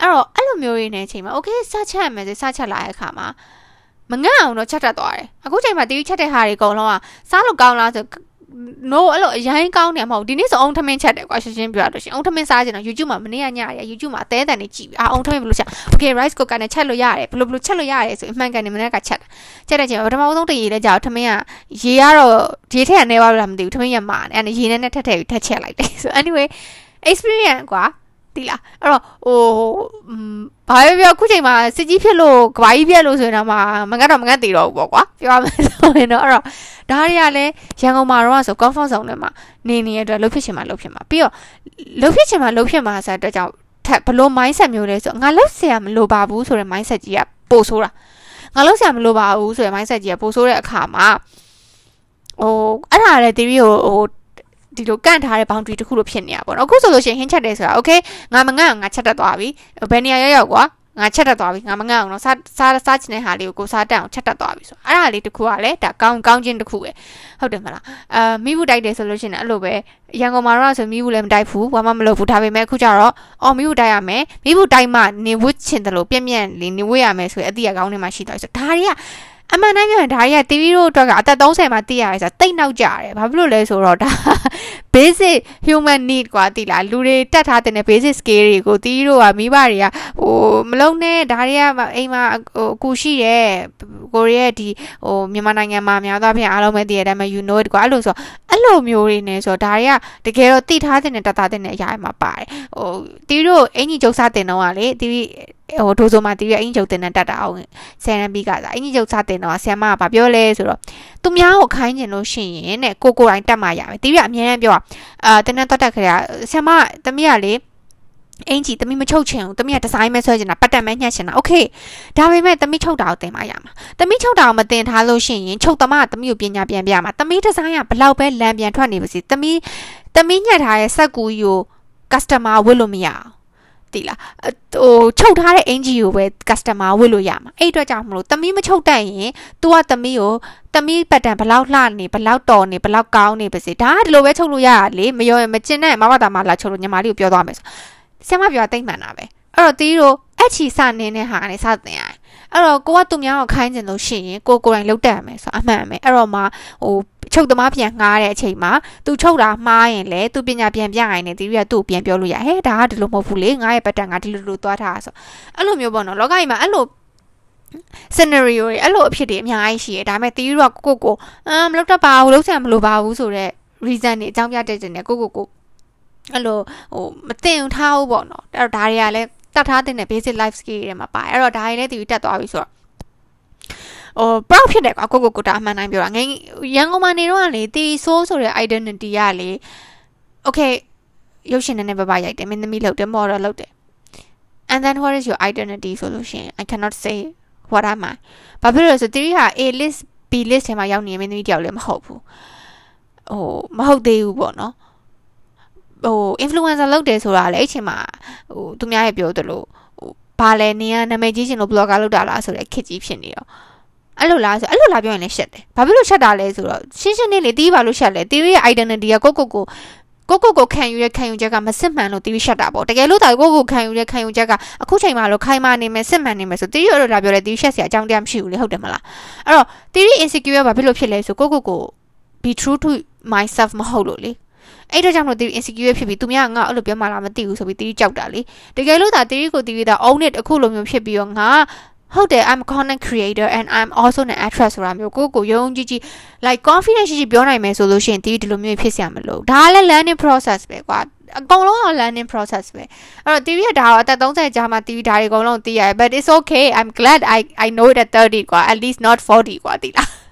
အဲ့တော့အဲ့လိုမျိုးရင်းနေချိန်မှာ okay စားချက်မယ်ဆိုစားချက်လာတဲ့အခါမှာမငတ်အောင်တော့ချက်တတ်သွားတယ်အခုချိန်မှာတီးချက်တဲ့ဟာတွေအကုန်လုံးကစားလို့ကောင်းလားဆို no အဲ့လိုအရင်ကောင်းနေမှာမဟုတ်ဒီနေ့ဆိုအုံထမင်းချက်တယ်ကွာရှင်းရှင်းပြောရလို့ရှိရင်အုံထမင်းစားကြတယ် YouTube မှာမနေ့ကညရ YouTube မှာအသေးအတန်နေကြည့်အာအုံထမင်းဘယ်လိုချက် Okay rice cooker နဲ့ချက်လို့ရတယ်ဘယ်လိုဘယ်လိုချက်လို့ရတယ်ဆိုအမှန်ကန်နေမနေ့ကချက်တာချက်တဲ့ချိန်ပထမဆုံးတရေလဲကြောက်ထမင်းကရေကတော့ရေထက်ကနေပါလို့မသိဘူးထမင်းရမှာအဲ့ဒါရေနဲ့နဲ့ထက်ထက်ပြီးထက်ချက်လိုက်တယ်ဆို anyway experience ကွာ ဒီလားအဲ့တော့ဟိုဘာပဲပြောအခုချိန်မှာစစ်ကြီးဖြစ်လို့ကဘာကြီးပြက်လို့ဆိုရင်တော့မှမငတ်တော့မငတ်သေးတော့ဘူးပေါ့ကွာပြောရမယ်ဆိုရင်တော့အဲ့တော့ဒါတွေကလည်းရန်ကုန်မှာတော့ဆို comfort zone ထဲမှာနေနေတဲ့အတွက်လှုပ်ဖြစ်ချင်မှလှုပ်ဖြစ်မှာပြီးတော့လှုပ်ဖြစ်ချင်မှလှုပ်ဖြစ်မှာဆိုတဲ့အတွက်ကြောင့်ထက်ဘလို့ mindset မျိုးလဲဆိုငါလှုပ်เสียမလိုပါဘူးဆိုတဲ့ mindset ကြီးကပို့ဆိုးတာငါလှုပ်เสียမလိုပါဘူးဆိုတဲ့ mindset ကြီးကပို့ဆိုးတဲ့အခါမှာဟိုအဲ့ဒါလည်း theory ကိုဟို ဒီလိုကန့်ထားတဲ့ boundary တခုလိုဖြစ်နေတာပေါ့နော်အခုဆိုလို့ရှိရင်ဟင်းချက်တယ်ဆိုတာ okay ငါမငတ်ငါချက်တတ်သွားပြီဘယ်နေရာရောက်ရောက်ကွာငါချက်တတ်သွားပြီငါမငတ်အောင်တော့စားစားစားချင်တဲ့ဟာလေးကိုကိုစားတက်အောင်ချက်တတ်သွားပြီဆိုအဲ့ဒါလေးတခုကလည်းဒါကောင်းကောင်းချင်းတခုပဲဟုတ်တယ်မလားအာမိဘူးတိုက်တယ်ဆိုလို့ရှိရင်အဲ့လိုပဲရန်ကုန်မှာတော့ဆိုမိဘူးလည်းမတိုက်ဘူးဘာမှမလုပ်ဘူးဒါပေမဲ့အခုကျတော့အော်မိဘူးတိုက်ရမယ်မိဘူးတိုက်မှနေဝစ်ချင်တယ်လို့ပြက်ပြက်လေးနေဝစ်ရမယ်ဆိုရင်အတိအကောင်းနေမှရှိသွားပြီဆိုဒါတွေက အမှန်တိုင်းပြောရင်ဒါကြီးက TV တို့အတွက်ကအသက်30မှာသိရတယ်ဆိုတော့တိတ်နောက်ကြတယ်ဘာဖြစ်လို့လဲဆိုတော့ဒါ basic human need กว่าတိလားလူတွေတက်ထားတဲ့ basic skill တွေကိုတီးတို့ကမိဘတွေကဟိုမလုံးနဲ့ဒါတွေကအိမ်မှာဟိုကူရှိတယ်ကိုရီးယားဒီဟိုမြန်မာနိုင်ငံမှာများသောအားဖြင့်အားလုံးပဲသိရတဲ့အတိုင်း you know it กว่าအဲ့လိုဆိုအဲ့လိုမျိုးတွေနဲ့ဆိုတော့ဒါတွေကတကယ်တော့တိထားတဲ့တက်တာတဲ့အရာတွေမှာပါတယ်ဟိုတီးတို့အင်ကြီးကျုပ်စားတင်တော့ကလေတီး ဟိုဒိုဆိုမှာတီးရအင်ကြီးကျုပ်တင်တဲ့တက်တာအောင်ဆယ်နပြီးကစားအင်ကြီးကျုပ်စားတင်တော့ဆရာမကပြောလဲဆိုတော့သူများကိုခိုင်းကျင်လို့ရှိရင်တဲ့ကိုကိုတိုင်းတက်မှရမယ်တီးရအများကြီးပြောအာတန်းတက်တက်ခရဆရာမတမီးကလေအင်ကြီးတမီးမချုပ်ချင်ဘူးတမီးကဒီဇိုင်းမဲဆွဲချင်တာပတ်တက်မဲညှက်ချင်တာโอเคဒါပေမဲ့တမီးချုပ်တာကိုတင်မရမှာတမီးချုပ်တာကိုမတင်ထားလို့ရှိရင်ချုပ်သမားတမီးကိုပညာပြန်ပြမှာတမီးဒီဇိုင်းကဘလောက်ပဲလမ်းပြန်ထွက်နေပါစေတမီးတမီးညှက်ထားတဲ့စက်ကူကြီးကို customer ဝတ်လို့မရအောင် တိလားဟိုချုပ်ထားတဲ့အင်ဂျီကိုပဲ customer ဝတ်လို့ရမှာအဲ့အတွက်ကြောင့်မလို့တမီးမချုပ်တတ်ရင် तू ကတမီးကိုတမီးပတ်တန်ဘလောက်လှနေဘလောက်တော်နေဘလောက်ကောင်းနေပါစေဒါကဒီလိုပဲချုပ်လို့ရရလေမရောရင်မကျင်တဲ့မမတာမလာချုပ်လို့ညီမလေးကိုပြောသွားမယ်ဆိုဆရာမပြောတိတ်မှန်တာပဲအဲ့တော့တီးတို့အချီစနေတဲ့ဟာကနေစတင်ရတယ် အဲ့တော့ကိုကသူများကိုခိုင်းကျင်လို့ရှိရင်ကိုကိုယ်တိုင်လှုပ်တက်ရမယ်ဆိုအမှန်ပဲအဲ့တော့မှဟိုချုပ်သမားပြန်ငှားတဲ့အချိန်မှာသူချုပ်တာမှားရင်လေသူပညာပြန်ပြရင်လည်းတီးရသူ့ပြန်ပြောလို့ရဟဲ့ဒါကဒီလိုမဟုတ်ဘူးလေငါရဲ့ပတ်တန်ကဒီလိုလိုသွားထားဆိုအဲ့လိုမျိုးပေါ့နော်လောကကြီးမှာအဲ့လို scenario တွေအဲ့လိုအဖြစ်တွေအများကြီးရှိတယ်ဒါပေမဲ့တီးရကကိုကိုအမ်မလုပ်တတ်ပါဘူးလုပ်ဆရာမလိုပါဘူးဆိုတော့ reason တွေအကြောင်းပြတဲ့တင်တယ်ကိုကိုကိုအဲ့လိုဟိုမတင်ထားဘူးပေါ့နော်အဲ့တော့ဒါတွေကလည်း တတ်ထားတဲ့ basic life skill တွေမှာပါတယ်အဲ့တော့ဒါတွေလည်းတီးတက်သွားပြီဆိုတော့ဟို proud ဖြစ်တယ်ကွာကိုကိုကိုတာအမှန်တိုင်းပြောတာငယ်ရန်ကုန်မှာနေတော့ကလေတီဆိုးဆိုတဲ့ identity ကလေ okay ရုပ်ရှင်နဲ့ပဲပါရိုက်တယ်မင်းသမီးလုပ်တယ် model လုပ်တယ် and then what is your identity ဆိုလို့ရှိရင် I cannot say what am I ဘာဖြစ်လို့လဲဆိုတီဟာ A list B list ထဲမှာရောက်နေမင်းသမီးတယောက်လည်းမဟုတ်ဘူးဟိုမဟုတ်သေးဘူးပေါ့နော် ဟို influencer လုပ်တယ်ဆိုတာလည်းအဲ့ချိန်မှာဟိုသူများရဲ့ပြောသလိုဟိုဘာလဲနေရနာမည်ကြီးရှင်လို့ blogger လုပ်တာလားဆိုတဲ့ခစ်ကြီးဖြစ်နေတော့အဲ့လိုလားဆိုအဲ့လိုလားပြောရင်လည်းရှက်တယ်ဘာဖြစ်လို့ရှက်တာလဲဆိုတော့ရှင်းရှင်းလေးလေတီးပါလို့ရှက်လဲတီးရဲ့ identity ကကိုကိုကိုကိုကိုကိုခံယူတဲ့ခံယူချက်ကမစစ်မှန်လို့တီးရှက်တာပေါ့တကယ်လို့ဒါကိုကိုခံယူတဲ့ခံယူချက်ကအခုချိန်မှာလို့ခိုင်မာနေမယ်စစ်မှန်နေမယ်ဆိုတီးရလို့လာပြောလဲတီးရှက်စရာအကြောင်းတရားမရှိဘူးလေဟုတ်တယ်မလားအဲ့တော့တီး insecure ဘာဖြစ်လို့ဖြစ်လဲဆိုကိုကိုကို be true to myself မဟုတ်လို့လေ အဲ့တော့ကြောင့်မလို့တီး insecure ဖြစ်ပြီးသူများငါအဲ့လိုပြောမှလားမသိဘူးဆိုပြီးတီးကြောက်တာလေတကယ်လို့ဒါတီးကိုတီးတာ own it အခုလိုမျိုးဖြစ်ပြီးတော့ငါဟုတ်တယ် I'm a content creator and I'm also an actress ဆိုတာမျိုးကိုကိုယုံကြည်ကြည် like confidence ရှိရှိပြောနိုင်မယ်ဆိုလို့ရှိရင်ဒီဒီလိုမျိုးဖြစ်စရာမလိုဒါလည်း learning process ပဲကွာအကုန်လုံးက learning process ပဲအဲ့တော့ TV ကဒါတော့အသက်30ကြာမှ TV ဒါတွေအကုန်လုံးသိရတယ် but it's okay I'm glad I I know it at 30ကွာ at least not 40ကွာသိလား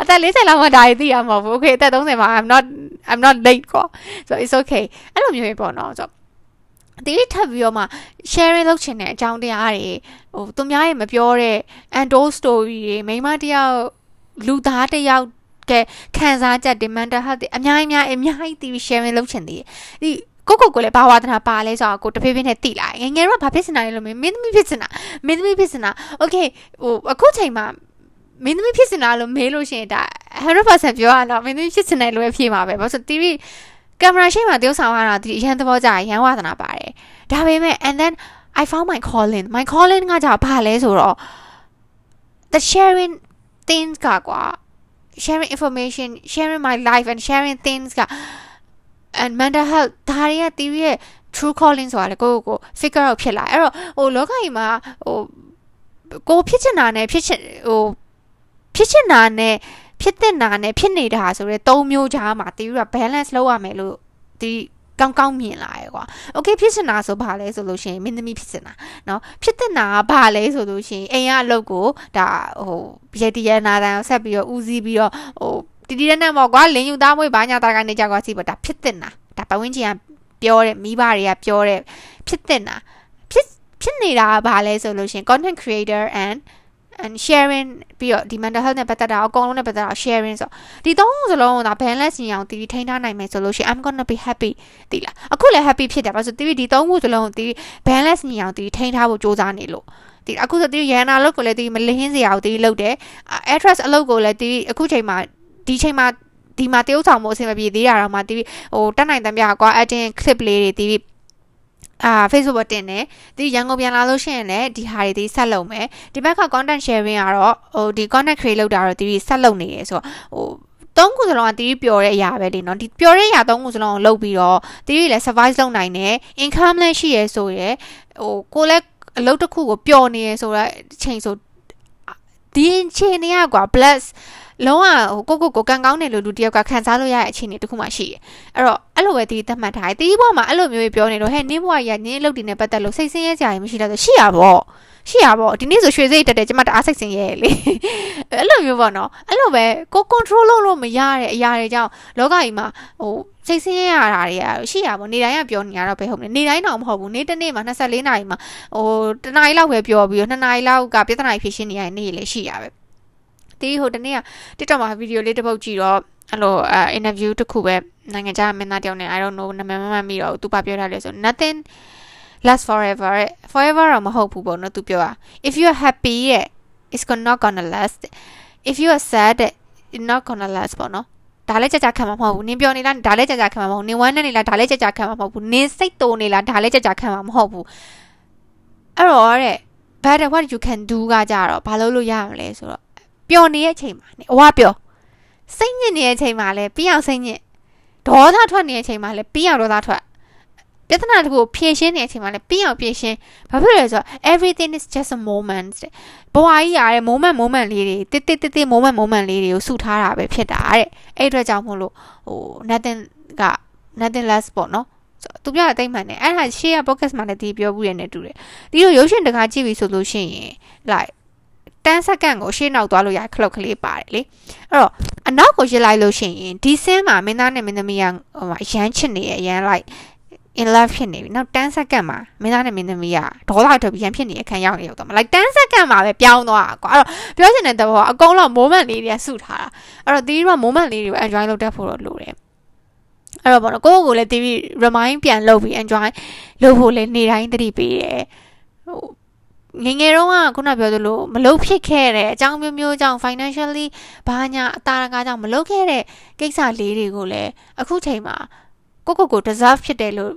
အသက်40လောက်မှဒါတွေသိရမှာမဟုတ်ဘူး okay အသက်30မှာ I'm not I'm not late ကွာ so it's okay အဲ့လိုမျိုးပေါ့နော်ဆိုဒီထပ်ပြီးတော့မှ sharing လုပ်ချင်တဲ့အကြောင်းတရားတွေဟိုသူများရဲ့မပြောတဲ့ untold story တွေမိမတယောက်လူသားတယောက်ကခံစားချက်တွေ mental health တွေအများကြီးများအများကြီးတီး sharing လုပ်ချင်သေးတယ်ဒီကိုကိုကိုလည်းဘာဝါသနာပါလဲဆိုတော့ကိုတဖေးဖေးနဲ့တိလာငယ်ငယ်တော့ဘာဖြစ်စင်တာလဲလို့မင်းသမီးဖြစ်စင်တာမင်းသမီးဖြစ်စင်တာ okay ဟိုအခုချိန်မှာ မင်းသမီးဖြစ်စင်တာလို့မေးလို့ရှိရင်ဒါ100%ပြောရတော့မင်းသမီးဖြစ်စင်တယ်လို့ပဲဖြေမှာပဲဘာလို့ဆိုတီးကင်မရာရှေ့မှာတယောက်ဆောင်ရတာဒီအရန်သဘောကျရန်ဝါသနာပါတယ်ဒါပေမဲ့ and then I found my calling my calling ကကြာဘာလဲဆိုတော့ the sharing things ကကွာ sharing information sharing my life and sharing things က and mental health ဒါတွေကတီးရဲ့ true calling ဆိုတာလေကိုကိုကို figure out ဖြစ်လာအဲ့တော့ဟိုလောကကြီးမှာဟိုကိုဖြစ်ချင်တာနဲ့ဖြစ်ချင်ဟို ဖြစ်ချင်တာနဲ့ဖြစ်တဲ့နာနဲ့ဖြစ်နေတာဆိုရဲ၃မျိုးကြားမှာတီးရ balance လုပ်ရမယ်လို့ဒီကောင်းကောင်းမြင်လာရယ်ကွာ။ Okay ဖြစ်စင်တာဆိုဘာလဲဆိုလို့ရှိရင်မင်းသမီးဖြစ်စင်တာเนาะဖြစ်တဲ့နာကဘာလဲဆိုလို့ရှိရင်အိမ်ကအလုပ်ကိုဒါဟိုရတရနာတန်ဆက်ပြီးတော့ဦးစီးပြီးတော့ဟိုတတိယနဲ့ပေါ့ကွာလင်းယူသားမွေးဘာညာတာကနေကြကွာစီပေါ့ဒါဖြစ်တဲ့နာဒါပဝင်းချင်ကပြောတဲ့မိဘတွေကပြောတဲ့ဖြစ်တဲ့နာဖြစ်ဖြစ်နေတာကဘာလဲဆိုလို့ရှိရင် content creator and and sharing ပြီးတော့ဒီ mental health နဲ့ပတ်သက်တာအကုန်လုံးနဲ့ပတ်သက်တာ sharing ဆိုဒီသုံးစလုံးကဒါ balance ညီအောင်တီးထိန်းထားနိုင်မယ်ဆိုလို့ရှိရင် I'm gonna be happy တီးလားအခုလည်း happy ဖြစ်တယ်ဘာလို့ဆိုတီးဒီသုံးခုစလုံးကိုတီး balance ညီအောင်တီးထိန်းထားဖို့စူးစမ်းနေလို့ဒီအခုဆိုတီးရန်နာလုတ်ကိုလည်းတီးမလင်းစရာကိုတီးလုတ်တယ် address အလုပ်ကိုလည်းတီးအခုချိန်မှာဒီချိန်မှာဒီမှာတရုတ်ဆောင်မှုအဆင်မပြေသေးတာတော့မှတီးဟိုတက်နိုင်တဲ့မြကွာ adding clip လေးတွေတီး အာ Facebook ပေါ်တင်တယ်ဒီရန်ကုန်ပြန်လာလို့ရှိရင်လည်းဒီဟာတွေဒီဆက်လုပ်မယ်ဒီဘက်က content sharing ကတော့ဟိုဒီ content create လုပ်တာတော့ဒီဆက်လုပ်နေရဆိုတော့ဟိုသုံးခုစလုံးကတီးပျော်တဲ့အရာပဲလေနော်ဒီပျော်တဲ့အရာသုံးခုစလုံးကိုလုပ်ပြီးတော့တီးလည်း survive လုပ်နိုင်တယ် income လည်းရှိရဆိုရယ်ဟိုကိုလည်းအလုပ်တစ်ခုကိုပျော်နေရဆိုတော့အချိန်ဆိုဒီအချိန်တွေကကွာ plus လုံးဝဟိုကိုကိုကိုကန်ကောင်းတယ်လို့လူတယောက်ကခံစားလို့ရတဲ့အခြေအနေတစ်ခုမှရှိတယ်အဲ့တော့အဲ့လိုပဲဒီသတ်မှတ်ထားတယ်တီးဘောမှာအဲ့လိုမျိုးပြောနေတော့ဟဲ့နင်းဘွားကြီးကနင်းအလုပ်တွေနဲ့ပတ်သက်လို့စိတ်ဆင်းရဲကြရင်မရှိတော့ဆိုရှိရပေါ့ရှိရပေါ့ဒီနေ့ဆိုရွှေစိတ်တက်တယ်ကျမတအားစိတ်ဆင်းရဲလေအဲ့လိုမျိုးပေါ့နော်အဲ့လိုပဲကို control လုပ်လို့မရတဲ့အရာတွေကြောင့်လောကကြီးမှာဟိုစိတ်ဆင်းရဲရတာတွေကရှိရပေါ့နေတိုင်းကပြောနေရတော့ပဲဟုတ်နေနေတိုင်းတော့မဟုတ်ဘူးနေ့တစ်နေ့မှာ24နာရီမှာဟိုတနားရီလောက်ပဲပြောပြီးတော့2နာရီလောက်ကပြဿနာဖြစ်ရှင်းနေရတဲ့နေ့လည်းရှိရပဲ တီးဟိုတနေ့က TikTok မှာဗီဒီယိုလေးတစ်ပုတ်ကြည့်တော့အဲ့လိုအဲ interview တစ်ခုပဲနိုင်ငံခြားမင်းသားတယောက်နဲ့ I don't know နာမည်မမှတ်မိတော့သူပါပြောထားလဲဆို nothing last forever forever တော့မဟုတ်ဘူးပေါ့နော်သူပြောတာ if you are happy it's not gonna last if you are sad it's not gonna last ပေါ့နော်ဒါလည်းကြကြခံမှာမဟုတ်ဘူးနင်ပြောနေလားဒါလည်းကြကြခံမှာမဟုတ်ဘူးနင်ဝမ်းနေလားဒါလည်းကြကြခံမှာမဟုတ်ဘူးနင်စိတ်တိုးနေလားဒါလည်းကြကြခံမှာမဟုတ်ဘူးအဲ့တော့တဲ့ but what you can do ကကြတော့ဘာလုပ်လို့ရမလဲဆိုတော့ ပျော်နေတဲ့အချိန်မှာအဝပျော်စိတ်ညစ်နေတဲ့အချိန်မှာလည်းပြီးအောင်စိတ်ညစ်ဒေါသထွက်နေတဲ့အချိန်မှာလည်းပြီးအောင်ဒေါသထွက်ပြဿနာတခုကိုဖြေရှင်းနေတဲ့အချိန်မှာလည်းပြီးအောင်ဖြေရှင်းဘာဖြစ်လဲဆိုတော့ everything is just a moment တဲ့ဘဝကြီးရတဲ့ moment moment လေးတွေတစ်တစ်တစ်တစ် moment moment လေးတွေကိုစုထားတာပဲဖြစ်တာတဲ့အဲ့အတွက်ကြောင့်မို့လို့ဟို nothing က nothing less ပေါ့နော်သူပြတဲ့အသိမှန်တယ်အဲ့ဒါရှေ့က podcast မှာလည်းဒီပြောဘူးရနေတူတယ်ဒီလိုရုပ်ရှင်တကားကြည့်ပြီဆိုလို့ရှိရင် like 10စက္ကန့်ကိုရှေ့နောက်သွားလို့ရခလုတ်ကလေးပါတယ်လေအဲ့တော့အနောက်ကိုရစ်လိုက်လို့ရှိရင်ဒီဆင်းမှာမင်းသားနဲ့မင်းသမီးကဟိုအရန်ချစ်နေရအရန် like in love ဖြစ်နေပြီနောက်10စက္ကန့်မှာမင်းသားနဲ့မင်းသမီးကဒေါသထွက်ပြီးရန်ဖြစ်နေအခန်းရောက်နေရောက်တော့မ like 10စက္ကန့်မှာပဲပြောင်းသွားတာကွာအဲ့တော့ပြောချင်တဲ့သဘောကအကုန်လုံး moment လေးတွေကစုထားတာအဲ့တော့ဒီက moment လေးတွေကို enjoy လုပ်တတ်ဖို့တော့လိုတယ်အဲ့တော့ဘောနော်ကိုယ့်ကိုယ်လည်းတီးပြီး remind ပြန်လုပ်ပြီး enjoy လုပ်ဖို့လည်းနေတိုင်းသတိပေးတယ်ဟို ငငယ်တော့ကခုနပြောသလိုမလုတ်ဖြစ်ခဲ့တဲ့အကြောင်းမျိုးမျိုးကြောင့် financially ဘာညာအတားအကားကြောင့်မလုတ်ခဲ့တဲ့ကိစ္စလေးတွေကိုလည်းအခုချိန်မှာကိုကိုကို deserve ဖြစ်တယ်လို့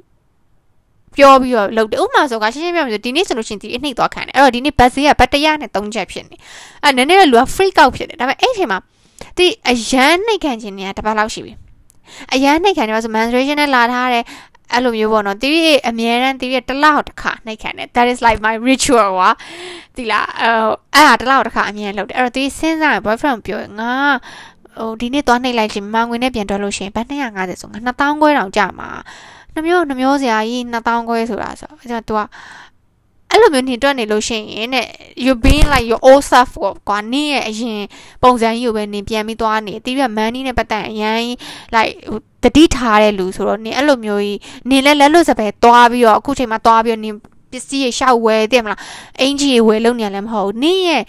ပြောပြီးတော့လုပ်တယ်ဥပမာဆိုကရှင်းရှင်းပြောမယ်ဆိုဒီနေ့ဆိုလို့ရှိရင်ဒီအနှိမ့်သွားခံတယ်အဲ့တော့ဒီနေ့ဘတ်ဈေးကဘတ်100နဲ့3ချက်ဖြစ်နေအဲ့နည်းနည်းလူက freak out ဖြစ်တယ်ဒါပေမဲ့အဲ့အချိန်မှာဒီအရန်နှိတ်ခံခြင်းတွေကတစ်ပတ်လောက်ရှိပြီအရန်နှိတ်ခံတယ်ဆို menstruation နဲ့လာထားတဲ့ အဲ့လိုမျိုးပေါ့နော်တီဗီအမြဲတမ်းတီဗီတစ်လောက်တစ်ခါနှိပ်ခံတယ် that is like my ritual ကွာဒီလားအဲ့အဲ့ဒါတစ်လောက်တစ်ခါအမြဲလုပ်တယ်အဲ့တော့တီစဉ်းစား boyfriend ပြောငါဟိုဒီနေ့သွားနှိပ်လိုက်ချင်းမန်ငွေနဲ့ပြန်တွဲလို့ရှိရင်ဘတ်250ဆိုငါ2000ခွဲတောင်ကြမှာနှမျိုးနှမျိုးစရာကြီး2000ခွဲဆိုတာဆိုအဲ့တော့ तू က အဲ့လိုမျိုးနေတွက်နေလို့ရှိရင်တဲ့ you being like your old self ကွာနင်းရဲ့အရင်ပုံစံကြီးကိုပဲနင်ပြန်ပြီးသွားနေတီးပြ money နဲ့ပတ်သက်အရင် like တတိထားတဲ့လူဆိုတော့နင်အဲ့လိုမျိုးကြီးနင်လည်းလက်လွတ်စပယ်သွားပြီးတော့အခုချိန်မှာသွားပြီးတော့နင်ပစ္စည်းရရှောက်ဝယ်တဲ့မလားအင်ဂျီဝယ်လုပ်နေရလည်းမဟုတ်ဘူးနင်ရဲ့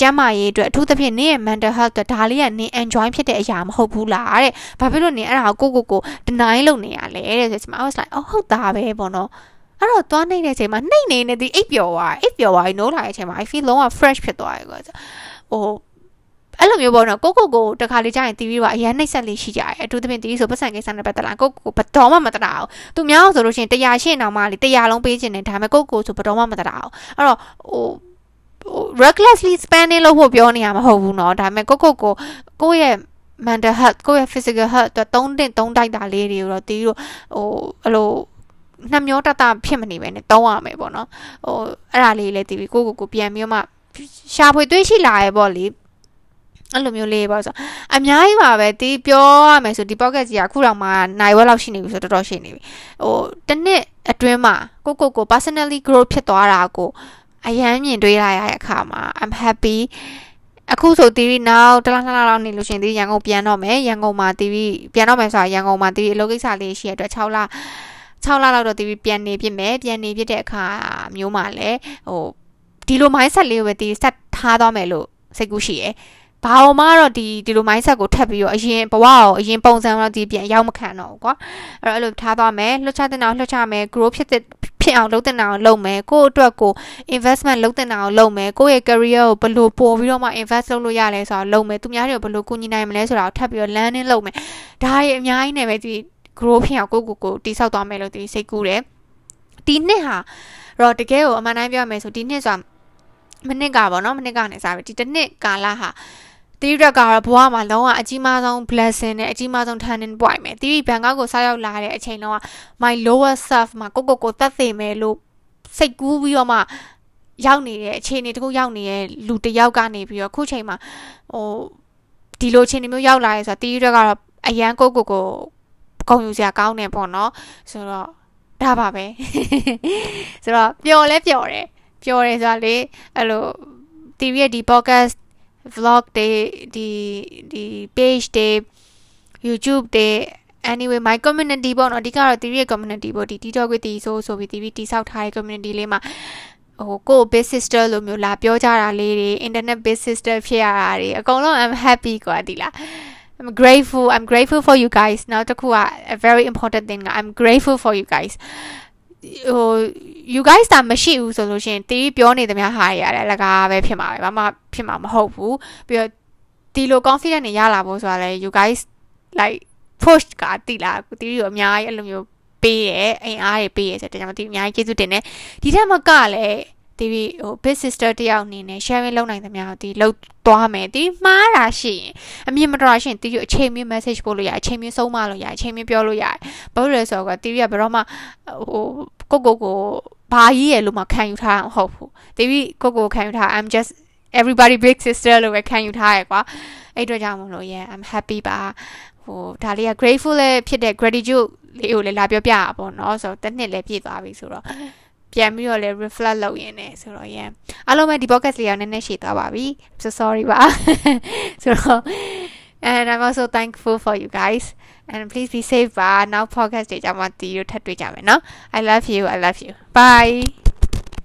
ကျမ်းမာရေးအတွက်အထူးသဖြင့်နင့်ရဲ့ mental health အတွက်ဒါလေးကနင် enjoy ဖြစ်တဲ့အရာမဟုတ်ဘူးလားတဲ့ဘာဖြစ်လို့နင်အဲ့ဒါကိုကိုကိုကို deny လုပ်နေရလဲတဲ့ဆိုချင် I was like အော်ဟုတ်တာပဲပေါ့နော် အဲ့တော့သွားနေတဲ့အချိန်မှာနှိမ့်နေနေဒီအိပ်ပျော်သွားအိပ်ပျော်သွားပြီးနိုးလာတဲ့အချိန်မှာ I feel လုံးဝ fresh ဖြစ်သွားတယ်ကွာဟိုအဲ့လိုမျိုးပေါ့နော်ကိုကိုကိုတခါလေးကြာရင်တီးပြီးတော့အရင်နှိမ့်ဆက်လေးရှိကြတယ်အထူးသဖြင့်တီးဆိုပတ်စံကိစ္စနဲ့ပတ်သက်လာကိုကိုဘတော်မှမတတာအောင်သူများအောင်ဆိုလို့ရှိရင်တရားရှင်းအောင်မှလေတရားလုံးပေးခြင်းနဲ့ဒါပေမဲ့ကိုကိုဆိုဘတော်မှမတတာအောင်အဲ့တော့ဟို recklessly spending လို့ဖို့ပြောနေရမှာမဟုတ်ဘူးเนาะဒါပေမဲ့ကိုကိုကိုကိုရဲ့ mental health ကိုယ့်ရဲ့ physical health အတွက်သုံးတင်သုံးတိုက်တာလေးတွေကိုတော့တီးတို့ဟိုအဲ့လို နှမျောတတဖြစ်မနေပဲနဲ့တောင်းရမယ်ပေါ့နော်ဟိုအဲ့ဒါလေးလည်းတီးပြီးကိုကိုကိုပြန်ပြီးမှရှာဖွေတွေးရှိလာရပေါ့လေအဲ့လိုမျိုးလေးပေါ့ဆိုအများကြီးပါပဲဒီပြောရမယ်ဆိုဒီ pocket ကြီးကအခုတော့မှနိုင်ဝက်လောက်ရှိနေပြီဆိုတော့တော်တော်ရှိနေပြီဟိုတစ်နှစ်အတွင်းမှာကိုကိုကို personally grow ဖြစ်သွားတာကိုအရန်မြင်တွေ့ရရတဲ့အခါမှာ I'm happy အခုဆို TV နောက်တလားနှစ်လားလောက်နေလို့ရှင်ဒီရန်ကုန်ပြန်တော့မယ်ရန်ကုန်မှာ TV ပြန်တော့မယ်ဆိုတာရန်ကုန်မှာ TV အလုပ်ကိစ္စလေးရှိရတဲ့အတွက်6လ 6လလောက်တော့ TV ပြန်နေပြစ်မယ်ပြန်နေပြစ်တဲ့အခါမျိုးမှာလည်းဟိုဒီလို mindset လေးကိုပဲ TV ဆက်ထားသွားမယ်လို့စိတ်ကူးရှိရယ်ဘာအောင်မတော့ဒီဒီလို mindset ကိုထပ်ပြီးတော့အရင်ဘဝကိုအရင်ပုံစံတော့ဒီပြန်ရောက်မခံတော့ဘူးကွာအဲ့တော့အဲ့လိုထားသွားမယ်လှုပ်ချတဲ့အောင်လှုပ်ချမယ် grow ဖြစ်တဲ့ဖြစ်အောင်လုပ်တဲ့အောင်လုပ်မယ်ကိုယ့်အတွက်ကို investment လုပ်တဲ့အောင်လုပ်မယ်ကိုယ့်ရဲ့ career ကိုဘယ်လိုပို့ပြီးတော့မှ invest လုပ်လို့ရလဲဆိုတော့လုပ်မယ်သူများတွေကိုဘယ်လိုကူညီနိုင်မလဲဆိုတာကိုထပ်ပြီးတော့ learning လုပ်မယ်ဒါတွေအများကြီးနဲ့ပဲဒီ grow ဖြစ်အောင်ကိုယ့်ကိုယ်ကိုတိဆောက်သွားမယ်လို့ဒီစိတ်ကူးတယ်ဒီနှစ်ဟာတော့တကယ်ကိုအမှန်တိုင်းပြောရမယ်ဆိုဒီနှစ်ဆိုတာမနစ်ကပေါ့နော်မနစ်ကနေစားပြီဒီတစ်နှစ်ကာလဟာတီးရက်ကတော့ဘဝမှာလုံးဝအကြီးမားဆုံး blessing နဲ့အကြီးမားဆုံး turning point ပဲတီးဘန်ကောက်ကိုဆောက်ရောက်လာတဲ့အချိန်လုံးက my lower self မှာကိုကိုကိုတတ်သိမယ်လို့စိတ်ကူးပြီးတော့မှရောက်နေတဲ့အခြေအနေတခုရောက်နေတဲ့လူတယောက်ကနေပြီးတော့ခုချိန်မှာဟိုဒီလိုအခြေအနေမျိုးရောက်လာရဲဆိုတာတီးရက်ကတော့အရန်ကိုကိုကို ဂုံယူစရာကောင်းတယ်ပေါ့နော်ဆိုတော့ဒါပါပဲဆိုတော့ပျော်လဲပျော်တယ်ပျော်တယ်ဆိုတာလေအဲ့လို TV ရဲ့ဒီ podcast vlog တွေဒီဒီ page တွေ YouTube တွေ anyway my community ပေါ့နော်အဓိကတော့ TV ရဲ့ community ပေါ့ဒီ TikTok ကိုတီးဆိုဆိုပြီး TV တီးဆောက်ထားတဲ့ community လေးမှာဟိုကို big sister လို့မျိုးလာပြောကြတာလေးတွေ internet big sister ဖြစ်ရတာတွေအကုန်လုံး I'm happy กว่าဒီလား I'm grateful I'm grateful for you guys နောက်တစ်ခုက a very important thing က I'm grateful for you guys ဟို you guys တာမရှိဘူးဆိုလို့ရှိရင်တီးပြောနေသမျှဟာရရတယ်လကားပဲဖြစ်မှာပဲဘာမှဖြစ်မှာမဟုတ်ဘူးပြီးတော့ဒီလို confident နေရလာဖို့ဆိုတာလဲ you guys like push ကတိလာတီးရောအများကြီးအဲ့လိုမျိုးပေးတယ်အိမ်အားတွေပေးရဆိုတော့ကျွန်တော်တီးအများကြီးကျေးဇူးတင်တယ်ဒီထက်မကလည်း တီးဟို big sister တယောက်အနေနဲ့ sharing လုပ်နိုင်သမျှတီးလုပ်သွားမယ်တီးမှားတာရှိရင်အမြင်မတော်ရှိရင်တီးရအချိန်မြင့် message ပို့လို့ရအချိန်မြင့်ဆုံးမလို့ရအချိန်မြင့်ပြောလို့ရဘာလို့လဲဆိုတော့တီးရဘယ်တော့မှဟိုကိုကိုကိုဘာကြီးရလို့မှခံယူထားမဟုတ်ဘူးတီးကိုကိုခံယူထား I'm just everybody big sister လို့ပဲခံယူထားရကွာအဲ့အတွက်ကြောင့်မလို့ yeah I'm happy ပါဟိုဒါလေးက grateful လည်းဖြစ်တဲ့ gratitude လေးကိုလည်းလာပြောပြတာပေါ့နော်ဆိုတော့တစ်နှစ်လည်းပြည့်သွားပြီဆိုတော့ ပြန်ပြီးတော့လည်း reflect လုပ်ရင်းနဲ့ဆိုတော့ yeah အားလုံးပဲဒီ podcast လေးကနည်းနည်းရှည်သွားပါပြီ so sorry ပါဆိုတော့ and I'm also thankful for you guys and please be safe ပါနောက် podcast တွေကြမှာတီးတို့ထပ်တွေ့ကြမယ်နော် I love you I love you bye